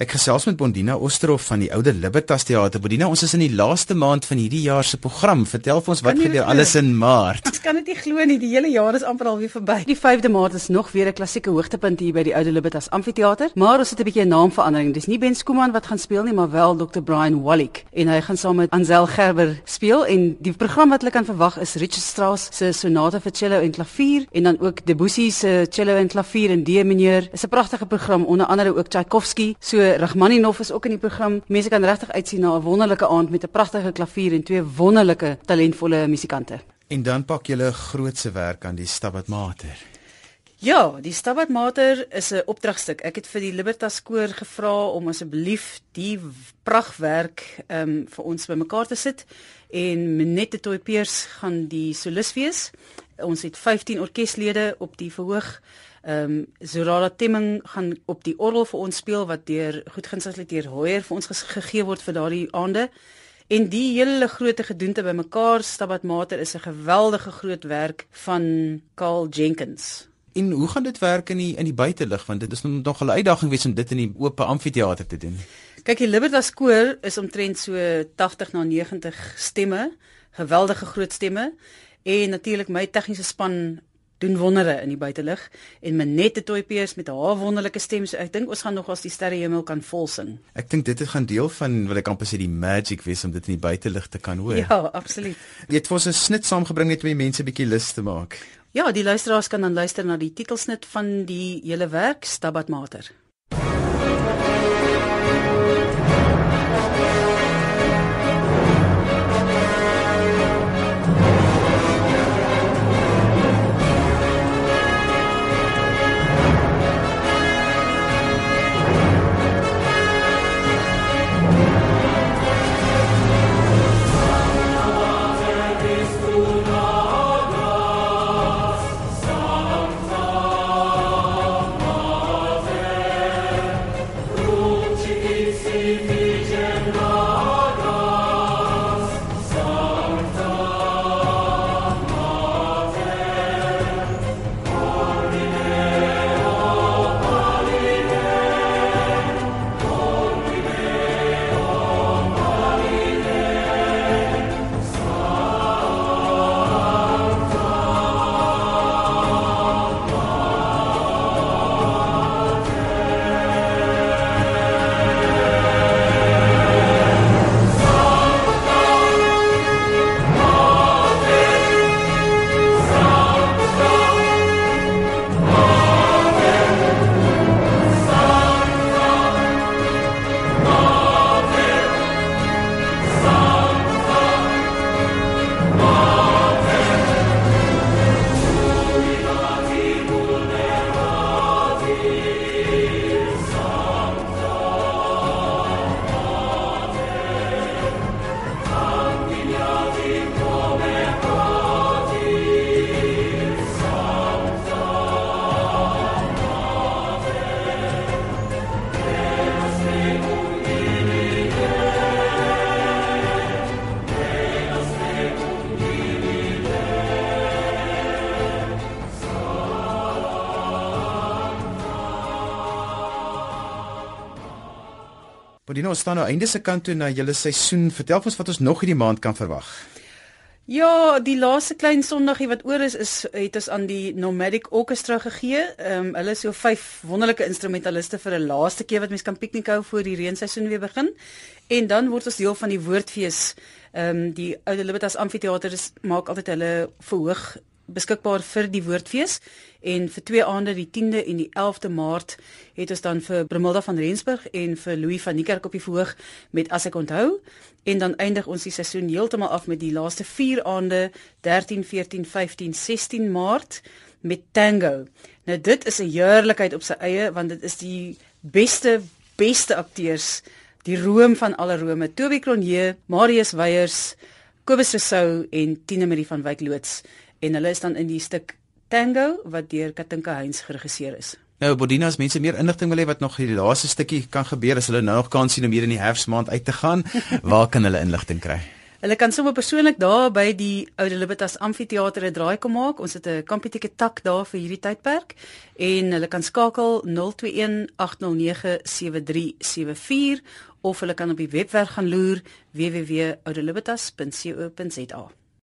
Ek gesels met Bondina Osterhof van die Oude Libertas Theater. Bondina, ons is in die laaste maand van hierdie jaar se program. Vertel vir ons wat gebeur alles in Maart. Ek kan dit nie glo nie, die hele jaar is amper al weer verby. Die 5de Maart is nog weer 'n klassieke hoogtepunt hier by die Oude Libertas Amfitheater, maar ons het 'n bietjie 'n naamverandering. Dis nie Ben Skooman wat gaan speel nie, maar wel Dr. Brian Wallick en hy gaan saam met Ansel Gerber speel en die program wat hulle kan verwag is Richard Strauss se sonate vir cello en klavier en dan ook Debussy se cello en klavier en D mineur. Dis 'n pragtige program onder andere ook Tchaikovsky. So Rachmaninov is ook in die program. Mense kan regtig uitsien na 'n wonderlike aand met 'n pragtige klavier en twee wonderlike talentvolle musikante. En dan pak jy 'n grootse werk aan die Stabat Mater. Ja, die Stabat Mater is 'n opdragstuk. Ek het vir die Libertas koor gevra om asseblief die pragtwerk ehm um, vir ons bymekaar te sit en Minette Toypeers gaan die solis wees. Ons het 15 orkeslede op die verhoog. Ehm um, Zorala Temming gaan op die orgel vir ons speel wat deur goedgunstig deur Hoyer vir ons gegee word vir daardie aande. En die hele groote gedoente bymekaar Stabat Mater is 'n geweldige groot werk van Carl Jenkins. En hoe gaan dit werk in die in die buitelug want dit is nog 'n uitdaging wees om dit in die oop amfitheater te doen. Kyk, die Libertas koor is omtrent so 80 na 90 stemme, geweldige groot stemme en natuurlik my tegniese span doen wondere in die buitelug en Manette Toypeers met haar wonderlike stem. So ek dink ons gaan nog as die sterrehemel kan vol sing. Ek dink dit gaan deel van wil ek amper sê die magic wees om dit in die buitelug te kan hoor. Ja, absoluut. Jy het vir ons 'n snit saamgebring net om die mense bietjie lus te maak. Ja, die luisteraars kan dan luister na die titelsnit van die hele werk Stabat Mater. Bodino staan nou einde se kant toe na julle seisoen. Vertel ons wat ons nog hierdie maand kan verwag. Ja, die laaste klein Sondagie wat oor is is het ons aan die Nomadic Orchestra gegee. Ehm um, hulle is so vyf wonderlike instrumentaliste vir 'n laaste keer wat mense kan piknik hou voor die reenseisoen weer begin. En dan word ons deel van die woordfees. Ehm um, die Oude Libertas Amfitheater maak altyd hulle verhoog beskikbaar vir die woordfees. En vir twee aande die 10de en die 11de Maart het ons dan vir Brimilda van Rensburg en vir Louis van Niekerk op die verhoog met as ek onthou. En dan eindig ons die seisoen heeltemal af met die laaste 4 aande 13 14 15 16 Maart met tango. Nou dit is 'n heerlikheid op sy eie want dit is die beste beste akteurs die room van alle rome. Toby Cronje, Marius Weyers, Kobus Rousseau en Tine Marie van Wyk loods en hulle is dan in die stuk Tango wat deur Katinka Heinz geregisseer is. Nou Bodina as mense meer inligting wil hê wat nog die laaste stukkie kan gebeur as hulle nou nog kans sien om hier in die herfsmaand uit te gaan, waar kan hulle inligting kry? Hulle kan sommer persoonlik daar by die Oude Libertas Amfitheater 'n draai kom maak. Ons het 'n kampetieke tak daar vir hierdie tydperk en hulle kan skakel 021 809 7374 of hulle kan op die webwerf gaan loer www.oudelibertas.co.za.